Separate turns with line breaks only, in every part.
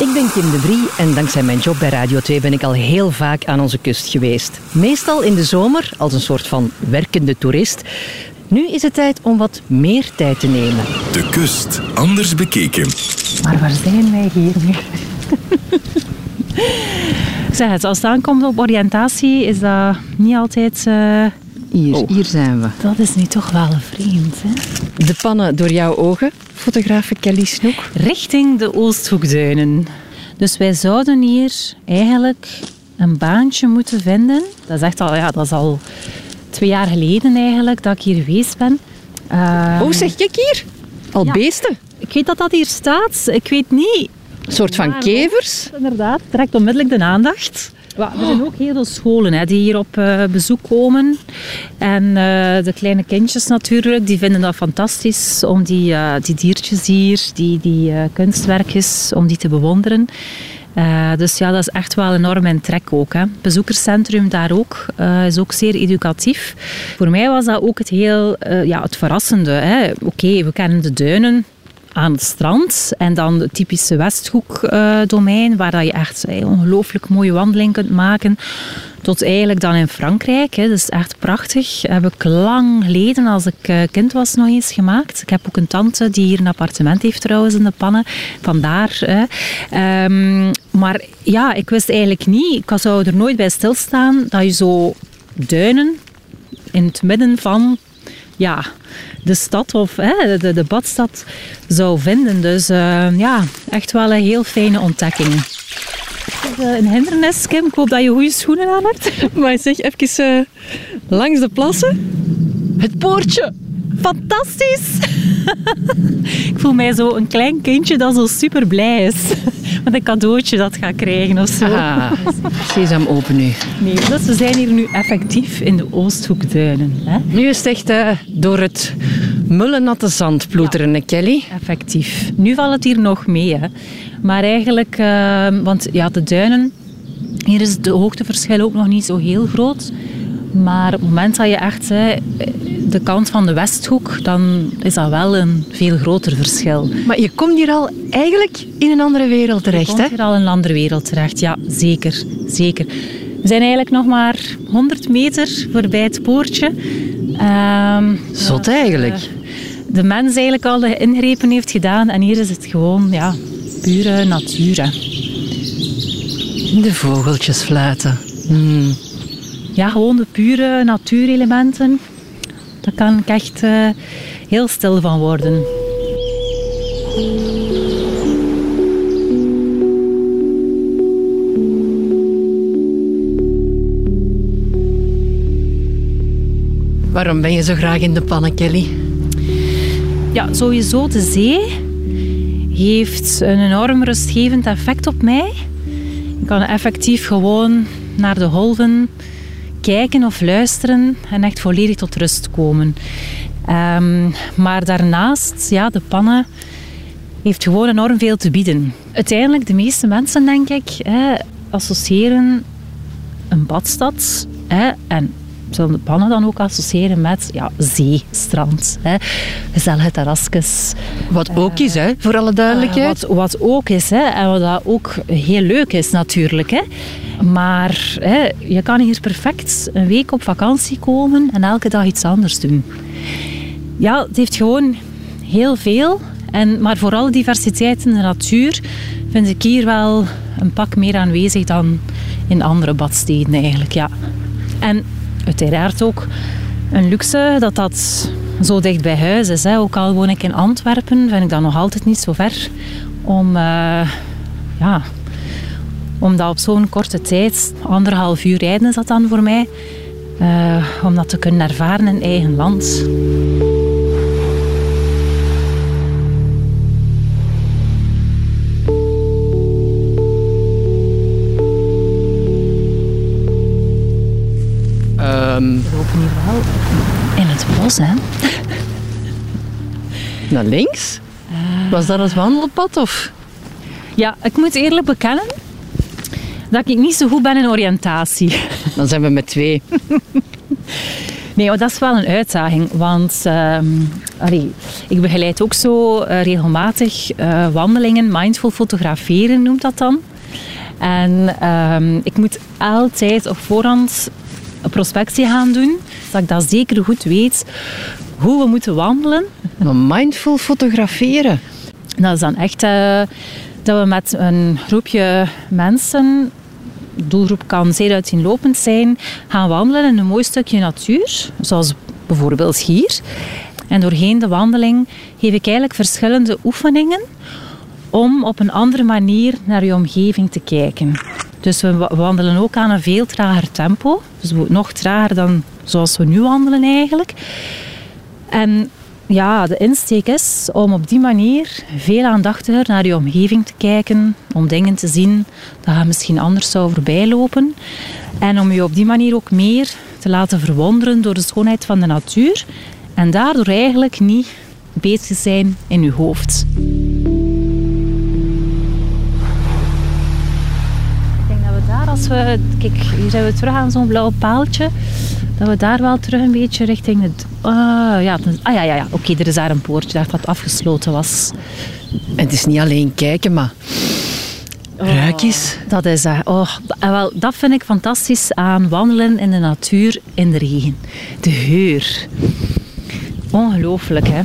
Ik ben Kim de Vrie en dankzij mijn job bij Radio 2 ben ik al heel vaak aan onze kust geweest. Meestal in de zomer als een soort van werkende toerist. Nu is het tijd om wat meer tijd te nemen.
De kust, anders bekeken.
Maar waar zijn wij hier nu? Zeg het, als het aankomt op oriëntatie is dat niet altijd... uh,
hier, oh. hier zijn we.
Dat is nu toch wel vreemd, hè?
De pannen door jouw ogen, fotograaf Kelly Snoek.
Richting de Oosthoekduinen. Dus wij zouden hier eigenlijk een baantje moeten vinden. Dat is echt al, ja, dat is al twee jaar geleden eigenlijk dat ik hier geweest ben.
Uh, oh, zeg ik hier? Al beesten?
Ik weet dat dat hier staat. Ik weet niet.
Een soort van kevers?
Inderdaad, trekt onmiddellijk de aandacht. Er zijn ook heel veel scholen hè, die hier op uh, bezoek komen. En uh, de kleine kindjes natuurlijk, die vinden dat fantastisch om die, uh, die diertjes hier, die, die kunstwerkjes, om die te bewonderen. Dus ja, dat is echt wel enorm in trek ook. Hè. Bezoekerscentrum daar ook, is ook zeer educatief. Voor mij was dat ook het heel ja, het verrassende. Oké, we kennen de duinen, aan het strand. En dan het typische Westhoek-domein, waar dat je echt ongelooflijk mooie wandelingen kunt maken. Tot eigenlijk dan in Frankrijk. Hè. Dat is echt prachtig. Heb ik lang geleden, als ik eh, kind was, nog eens gemaakt. Ik heb ook een tante die hier een appartement heeft trouwens in de pannen. Vandaar. Hè. Um, maar ja, ik wist eigenlijk niet, ik zou er nooit bij stilstaan, dat je zo duinen in het midden van ja, de stad of hè, de, de badstad zou vinden. Dus uh, ja, echt wel een heel fijne ontdekking. Een hindernis, Kim. Ik hoop dat je goede schoenen aan hebt.
Maar zeg, even uh, langs de plassen. Het poortje.
Fantastisch! ik voel mij zo een klein kindje dat zo super blij is met een cadeautje dat gaat krijgen of zo.
Ah, sesam open nu.
Nee, dus we zijn hier nu effectief in de Oosthoekduinen. Hè?
Nu is het echt uh, door het mullennatte zand ploeteren, ja, Kelly.
Effectief. Nu valt het hier nog mee. Hè. Maar eigenlijk, uh, want ja, de duinen, hier is de hoogteverschil ook nog niet zo heel groot. Maar op het moment dat je echt hè, de kant van de Westhoek, dan is dat wel een veel groter verschil.
Maar je komt hier al eigenlijk in een andere wereld terecht, hè? Je
komt hier al in een andere wereld terecht, ja, zeker. zeker. We zijn eigenlijk nog maar 100 meter voorbij het poortje.
Um, Zot eigenlijk. Uh,
de mens eigenlijk al de ingrepen heeft gedaan en hier is het gewoon, ja, pure natuur. Hè.
De vogeltjes fluiten. Hmm.
Ja, gewoon de pure natuurelementen. Daar kan ik echt uh, heel stil van worden.
Waarom ben je zo graag in de pannen, Kelly?
Ja, sowieso de zee heeft een enorm rustgevend effect op mij. Ik kan effectief gewoon naar de golven kijken of luisteren en echt volledig tot rust komen. Um, maar daarnaast, ja, de pannen heeft gewoon enorm veel te bieden. Uiteindelijk, de meeste mensen, denk ik, hè, associëren een badstad hè, en zullen de pannen dan ook associëren met ja, zee, strand, hè, gezellige terrasjes.
Wat ook is, hè, voor alle duidelijkheid.
Uh, wat, wat ook is, hè, en wat ook heel leuk is natuurlijk. Hè. Maar hè, je kan hier perfect een week op vakantie komen en elke dag iets anders doen. Ja, het heeft gewoon heel veel. En, maar vooral diversiteit in de natuur vind ik hier wel een pak meer aanwezig dan in andere badsteden eigenlijk. Ja. En uiteraard ook een luxe dat dat zo dicht bij huis is. Hè. Ook al woon ik in Antwerpen, vind ik dat nog altijd niet zo ver om, uh, ja, om dat op zo'n korte tijd, anderhalf uur rijden is dat dan voor mij, uh, om dat te kunnen ervaren in eigen land.
Um,
We lopen hier wel in het bos, hè?
Naar links? Uh, Was dat het wandelpad of?
Ja, ik moet eerlijk bekennen dat ik niet zo goed ben in oriëntatie.
Dan zijn we met twee.
Nee, dat is wel een uitdaging. Want ehm, allee, ik begeleid ook zo eh, regelmatig eh, wandelingen. Mindful fotograferen noemt dat dan. En ehm, ik moet altijd op voorhand een prospectie gaan doen. Dat ik dat zeker goed weet hoe we moeten wandelen.
Maar mindful fotograferen.
Dat is dan echt eh, dat we met een groepje mensen, doelgroep kan zeer uitzienlopend zijn, gaan wandelen in een mooi stukje natuur, zoals bijvoorbeeld hier. En doorheen de wandeling geef ik eigenlijk verschillende oefeningen om op een andere manier naar je omgeving te kijken. Dus we wandelen ook aan een veel trager tempo, dus nog trager dan zoals we nu wandelen eigenlijk. En ja, de insteek is om op die manier veel aandachtiger naar je omgeving te kijken, om dingen te zien dat misschien anders zou voorbij lopen. En om je op die manier ook meer te laten verwonderen door de schoonheid van de natuur en daardoor eigenlijk niet bezig zijn in je hoofd. Als we... Kijk, hier zijn we terug aan zo'n blauw paaltje dat we daar wel terug een beetje richting het... Uh, ja, ah ja, ja, ja. oké, er is daar een poortje dat dat afgesloten was.
En het is niet alleen kijken, maar... Oh, Ruik eens.
Dat is uh, oh, wel, dat vind ik fantastisch aan wandelen in de natuur in de regen. De geur. Ongelooflijk, hè?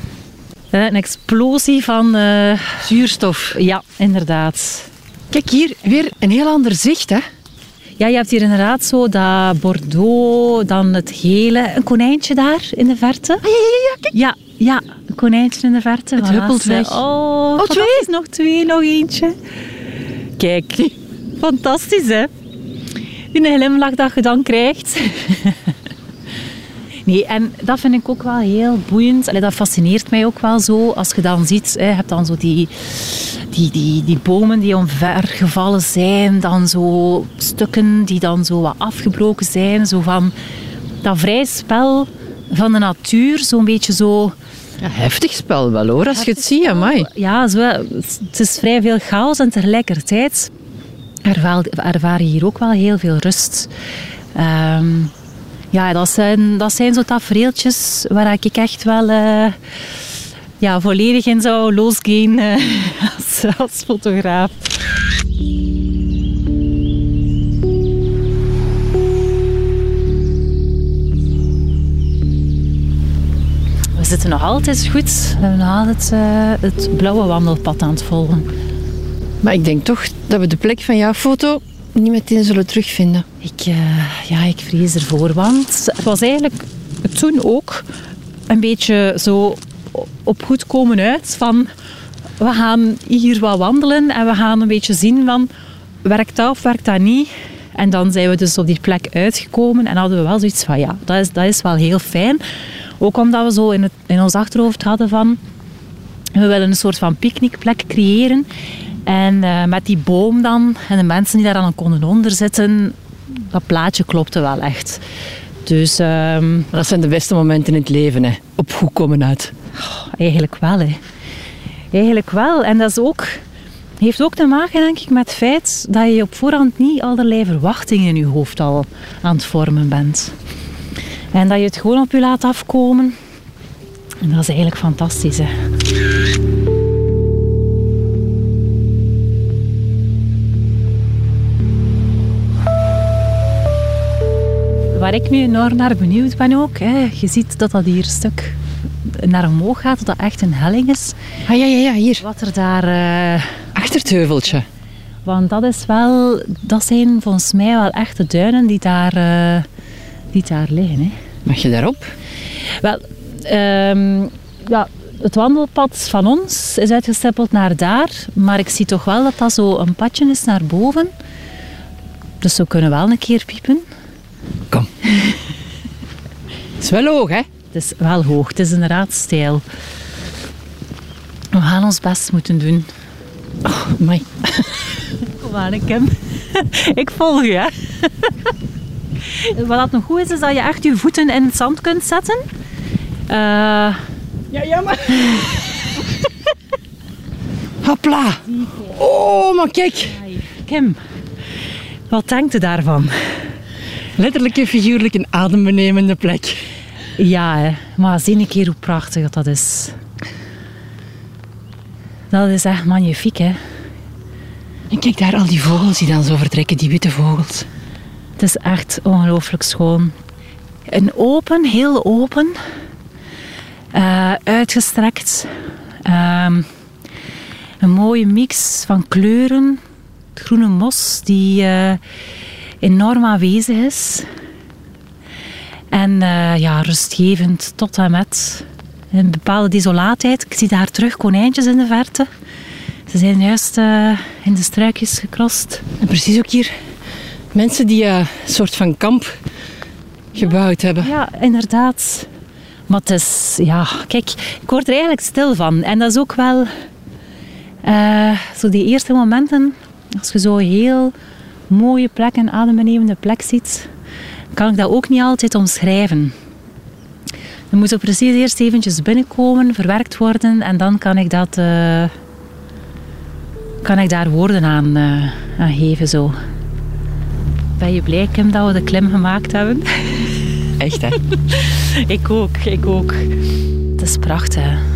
Eh, een explosie van... Uh,
Zuurstof.
Ja, inderdaad.
Kijk hier, weer een heel ander zicht, hè?
Ja, je hebt hier inderdaad zo dat Bordeaux, dan het gele. Een konijntje daar in de verte.
Ah, ja, ja, ja, kijk.
Ja, ja, een konijntje in de verte.
Het huppelt weg.
Oh, oh twee. Nog twee, nog eentje. Kijk, fantastisch hè. Die glimlach dat je dan krijgt. Nee, en dat vind ik ook wel heel boeiend. Allee, dat fascineert mij ook wel zo. Als je dan ziet, je hebt dan zo die, die, die, die bomen die omvergevallen zijn. Dan zo stukken die dan zo wat afgebroken zijn. Zo van dat vrij spel van de natuur. Zo'n beetje zo...
Ja, heftig spel wel hoor, als je het ziet, amai.
Ja, zo, het is vrij veel chaos en tegelijkertijd ervaar je hier ook wel heel veel rust. Um, ja, dat zijn, dat zijn zo tafereeltjes waar ik echt wel uh, ja, volledig in zou losgaan uh, als, fotograaf. We zitten nog altijd goed. We hebben nog altijd uh, het blauwe wandelpad aan het volgen.
Maar ik denk toch dat we de plek van jouw foto niet meteen zullen terugvinden.
Ik, uh, ja, ik vrees ervoor, want het was eigenlijk toen ook een beetje zo op goed komen uit van we gaan hier wat wandelen en we gaan een beetje zien van werkt dat of werkt dat niet. En dan zijn we dus op die plek uitgekomen en hadden we wel zoiets van ja, dat is, dat is wel heel fijn. Ook omdat we zo in, het, in ons achterhoofd hadden van we willen een soort van picknickplek creëren. En uh, met die boom dan en de mensen die daar dan konden onder zitten, dat plaatje klopte wel echt. Dus, um,
dat zijn de beste momenten in het leven, hè? op goed komen uit.
Oh, eigenlijk wel, hè. Eigenlijk wel. En dat is ook, heeft ook te maken, denk ik, met het feit dat je op voorhand niet allerlei verwachtingen in je hoofd al aan het vormen bent. En dat je het gewoon op je laat afkomen. En dat is eigenlijk fantastisch, hè. Waar ik nu enorm naar benieuwd ben ook. Hè. Je ziet dat dat hier een stuk naar omhoog gaat, dat dat echt een helling is.
Ah ja, ja, ja, hier.
Wat er daar... Uh...
Achter het heuveltje.
Want dat is wel... Dat zijn volgens mij wel echt de duinen die daar, uh, die daar liggen. Hè.
Mag je daarop?
Wel, um, ja, het wandelpad van ons is uitgestippeld naar daar. Maar ik zie toch wel dat dat zo een padje is naar boven. Dus we kunnen wel een keer piepen.
Het is wel hoog, hè?
Het is wel hoog. Het is inderdaad stijl. We gaan ons best moeten doen.
Oh, my.
Kom aan, Kim. Ik volg je. Wat nog goed is, is dat je echt je voeten in het zand kunt zetten. Uh...
Ja, jammer. Hopla. Oh, maar kijk.
Kim, wat denkt u daarvan?
Letterlijk en figuurlijk een adembenemende plek.
Ja, hè. maar zie een keer hoe prachtig dat is. Dat is echt magnifiek, hè.
En kijk daar al die vogels die dan zo vertrekken, die witte vogels.
Het is echt ongelooflijk schoon. Een open, heel open, uh, uitgestrekt. Uh, een mooie mix van kleuren. Het groene mos die uh, enorm aanwezig is. En uh, ja, rustgevend tot en met. Een bepaalde desolaatheid. Ik zie daar terug konijntjes in de verte. Ze zijn juist uh, in de struikjes gekrost.
En precies ook hier mensen die een soort van kamp gebouwd hebben.
Ja, inderdaad. Maar het is, ja, kijk, ik word er eigenlijk stil van. En dat is ook wel uh, zo die eerste momenten, als je zo heel mooie plek, een adembenemende plek ziet, kan ik dat ook niet altijd omschrijven. Dan moet ook precies eerst eventjes binnenkomen, verwerkt worden en dan kan ik dat, uh, kan ik daar woorden aan, uh, aan geven zo. Ben je blij, Kim, dat we de klim gemaakt hebben?
Echt, hè?
ik ook, ik ook. Het is prachtig.